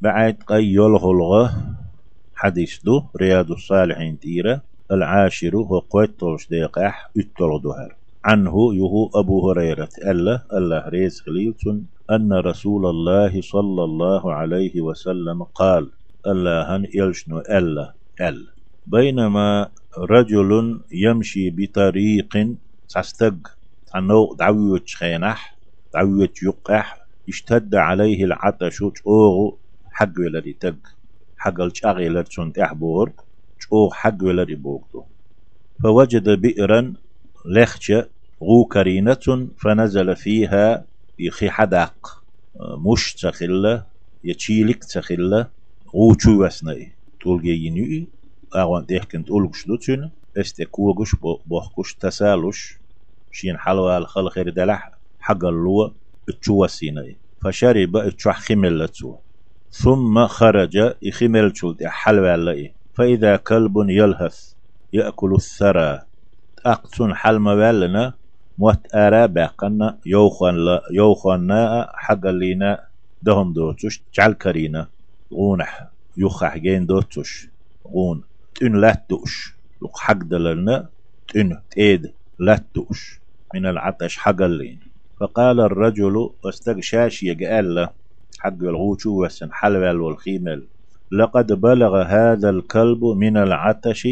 بعد قي يلغلغ. حديث دو رياض الصالحين تيرة. العاشر هو قويت طولش ديقاح اتلغ عنه يهو أبو هريرة ألا ألا ريز خليلتون أن رسول الله صلى الله عليه وسلم قال ألا هن يلشنو ألا أل. بينما رجل يمشي بطريق تستق عنو دعوية خينح دعوية يقح اشتد عليه العطش أوغو حق ولري تق حق الشاغي لرسون تحبور أو حق ولري بوغدو فوجد بئرا لخشة غو كرينة فنزل فيها يخي حداق. مش تخلة يتشيلك تخلة غو چو وسنئي تولجي ينوي أغوان تيحكن تولغش دوتشن استكوغش بوحكش تسالش شين حلوى الخل خير دلح حق اللوى اتشو وسينئي فشرب اتشو خملتو ثم خرج يخمل شلت حلوى اللئي. فإذا كلب يلهث يأكل الثرى. أقتن حلم والنا موت أرى باقنا. يوخن لا يوخن نا حق لينا دهم دوتش جعل كرينا. غونح يخح جين دوتش غون تن لا توش لق حق دلنا تن تيد لا توش من العطش حق اللين فقال الرجل واستغشاش يقال حق الغوشو وسن حلوال والخيمل لقد بلغ هذا الكلب من العطش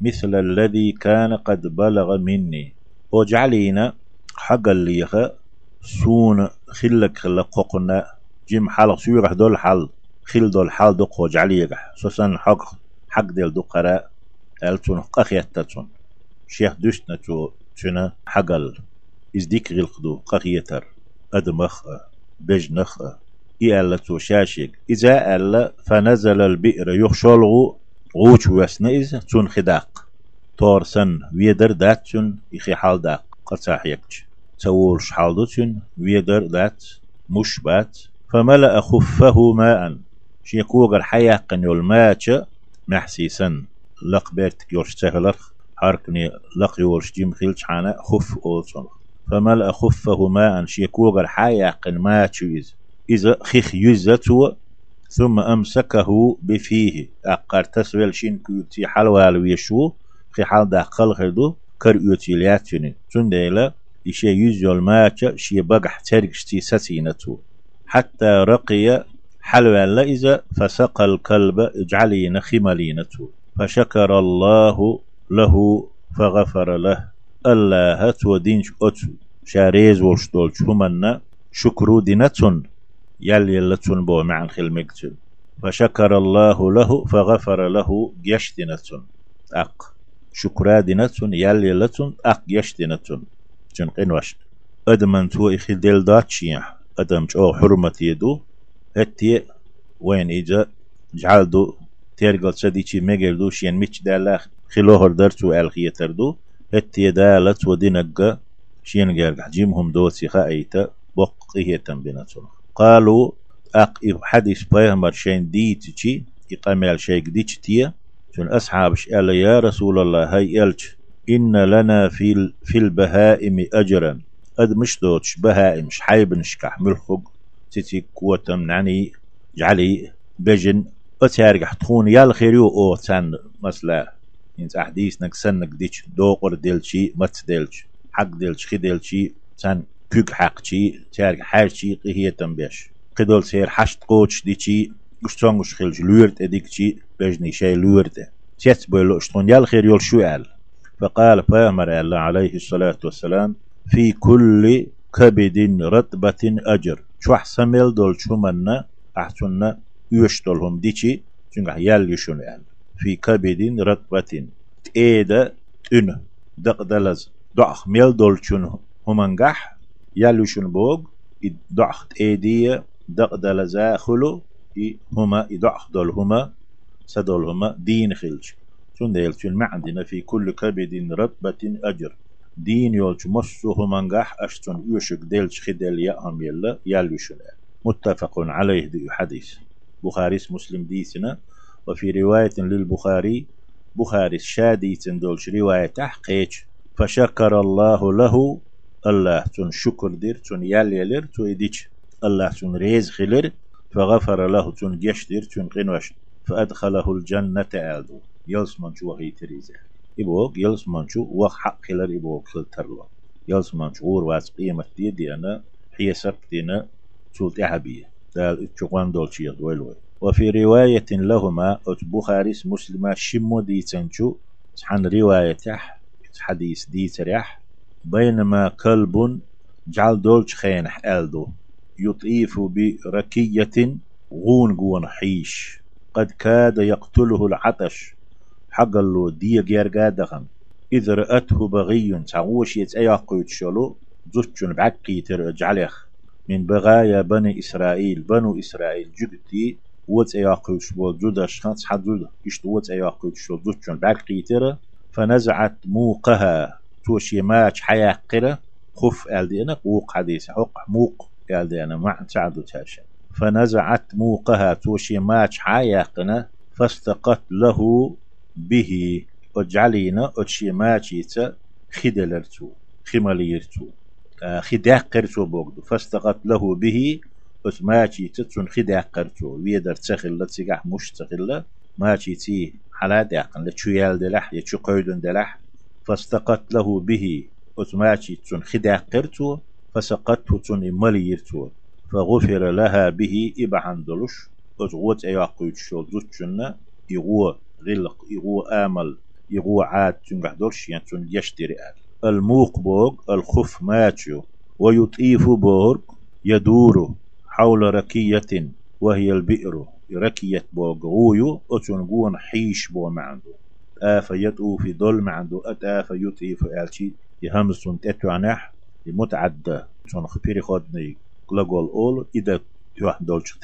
مثل الذي كان قد بلغ مني. وجعلينا حق الليخة سون خلك خلق قوقنا جيم حلق سيوغح دول حل خل دول حال دق وجعليغح سوسن حق حق ديل دو قراء ألتون قخيتتون. شيخ دوشنا تو تنا حقل. إزديك غلقدو قخيتر. أدمخ بجنخ. إيالا شاشيك إذا ألا فنزل البئر يخشلغو غوش إذا تون خداق. تورسن ويدر داتشن إخي حال داق. قرصاح يكش تول شحالدتن ويدر دات مشبات فملأ خفه ماء. شيكوغر حياقن يولماتش محسيسن لقبرتك يورش تغلق هاركني لق يورش جيم حانا خف أولسون فملأ خفه ماء. شيكوغر حياقن ماتش إذا خيخ يزتو ثم أمسكه بفيه. أقر تسويل شين كيوتي حلوال ويشو خي حال دا خلخدو كر يوتي لياتشني تنديلا إشي يزيول ماتش شي بقح ترقشتي ستينتو. حتى رقي حلوال إذا فسق الكلب اجعلين خملينته فشكر الله له فغفر له. الله ودينش أتو شاريز ولشتولش همنا شكرو دينتون. يل يلتون بو مع خلمكتون فشكر الله له فغفر له جشتنتون أق. شكرا دينتون يل يلتون أق جشتنتون جن قنوش أدمن تو إخي ديل داتشيا أدم جو حرمة يدو هتي وين إجا؟ جعل دو. تيرقل سديشي ميجل دو. شين ميش دالا خلوهر درتو ألخية تردو هتي دالت ودينك شين جارق جيمهم دوسي خايتا بق إيه تنبينتون قالوا أق حديث بيهمر شين دي تشي يقامل شيء ديش تيا شن أصحاب قال يا رسول الله هاي ألش إن لنا في في البهائم أجرا. أد مش دوتش بهائم مش حيب نشكح ملخق تتي قوتم يعني جعلي بجن أتارجح تخون يا الخيريو أو تان مثلا إنت أحديث نك سنك دوقر ديلشي مت ديلش حق ديلش خي ديلشي تان كوك حق شي تارك حاج شي قهية تنبيش قدول سير حشت قوتش دي شي اشتونغش خلج لورت اديك شي بجني شي لورت تيت بيلو اشتون يال خير يول شو قال فقال فامر الله عليه الصلاة والسلام في كل كبد رطبة أجر شو حسمل دول شو منا أحسن يشتلهم ديشي شنغ يال يشون قال في كبد رطبة تيدا تن دقدلز ضعخ ميل دول شون همنجح يالوشن بوغ ضعخ إيدية دقدل زاخلو هما يدعخ دول هما سدول هما دين خلش. شون ديل؟ شون ما عندنا في كل كبد رتبة أجر. دين يولش مصو هما نجح أشتون يوشك ديلش خدل يأهم يلا يالوشن متفق عليه دي حديث. بخاري مسلم ديسنا. وفي رواية للبخاري بخاري شادي تندولش رواية تحقيق. فشكر الله له الله تون شكر دير تون يال يلر تو يديش الله تون ريز خلر فغفر له تون جشتر تون قنوش فأدخله الجنة آلدو يلس منشو وهي تريزه إبوك يلس منشو وخ حق خلر إبوك خلترلو يلس منشو غور واس قيمة دي دي أنا هي سبتنا سلط أحبية دال اتشوان دولشي يدويلوي وفي رواية لهما بخاريس مسلمة شمو دي تنشو عن رواية حديث دي تريح بينما كلب جعل دولش خينح ألدو يطيف بركية غون غون حيش. قد كاد يقتله العطش. حق له دي غير قادخن إذ رأته بغي تعوش يتأيقوت شلو زوجن بعقي ترجعليخ من بغايا بني إسرائيل بنو إسرائيل جبتي وات أياقوت شبو زودش خانس حد زود إشت وات أياقوت تر فنزعت موقها. توشي ماش حياقرة خف ألدينا قوق حديث حق موق ألدينا مع تعدو تاشا. فنزعت موقها توشي ماش حياقنا فاستقت له به اجعلينا اتشي ماجيتا خدلرتو خماليرتو آه، خداقرتو بوغدو. فاستقت له به ات ماجيتا تون خداقرتو. ويدر تخل لتسيقح مش تخل ماجيتي حلا داقن لتشويال دلح يتشو قيدن دلح. فاستقت له به. ات ماجيتا تون خداقرتو فسقته تون مليرتو فغفر لها به إبعان دلش أتغوت أياقوت شو زوتشنا يغو غلق يغو آمل يغو عاد تنقح درش يعني تن يشتري آل. الموق بوغ الخف ماتشو. ويطيف بوغ يدور حول ركية وهي البئر. ركية بوغ غويو أتنقون حيش بو معندو آفا يدعو في ظل معندو أتآفا يطيف آلشي يهمسون تتوانح متعدى تون خبيري خودني لقول أول إذا يوح دولش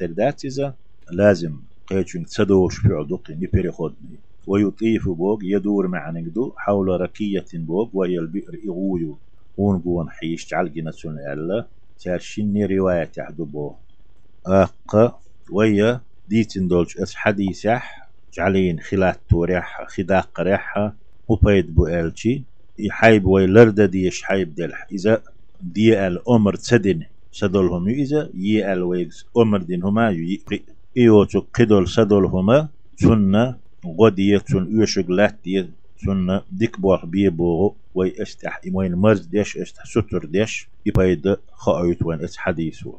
إذا لازم قيتشن تسدوش في عدوق نبيري خودني. ويطيف بوغ يدور مع نقدو حول ركية بوغ وهي البئر إغويو ونقون حيش تعال جنسون ألا تارشيني رواية تحدو بو أق ويا ديتن دولش أس حديثح جعلين خلات توريح خداق ريحها وبيد بو ألشي يحيب ويلرد ديش حيب دلح إذا دي الأمر تسدن سدولهم إذا يي الويكس أمر دين هما يقرئ إيوتو قدول سدول هما سنة غدية سن يوشق لاتية سنة ديك بوح بيبوغو وي استح إموين مرز ديش استح ستر ديش يبايد خايت وين اس حديثو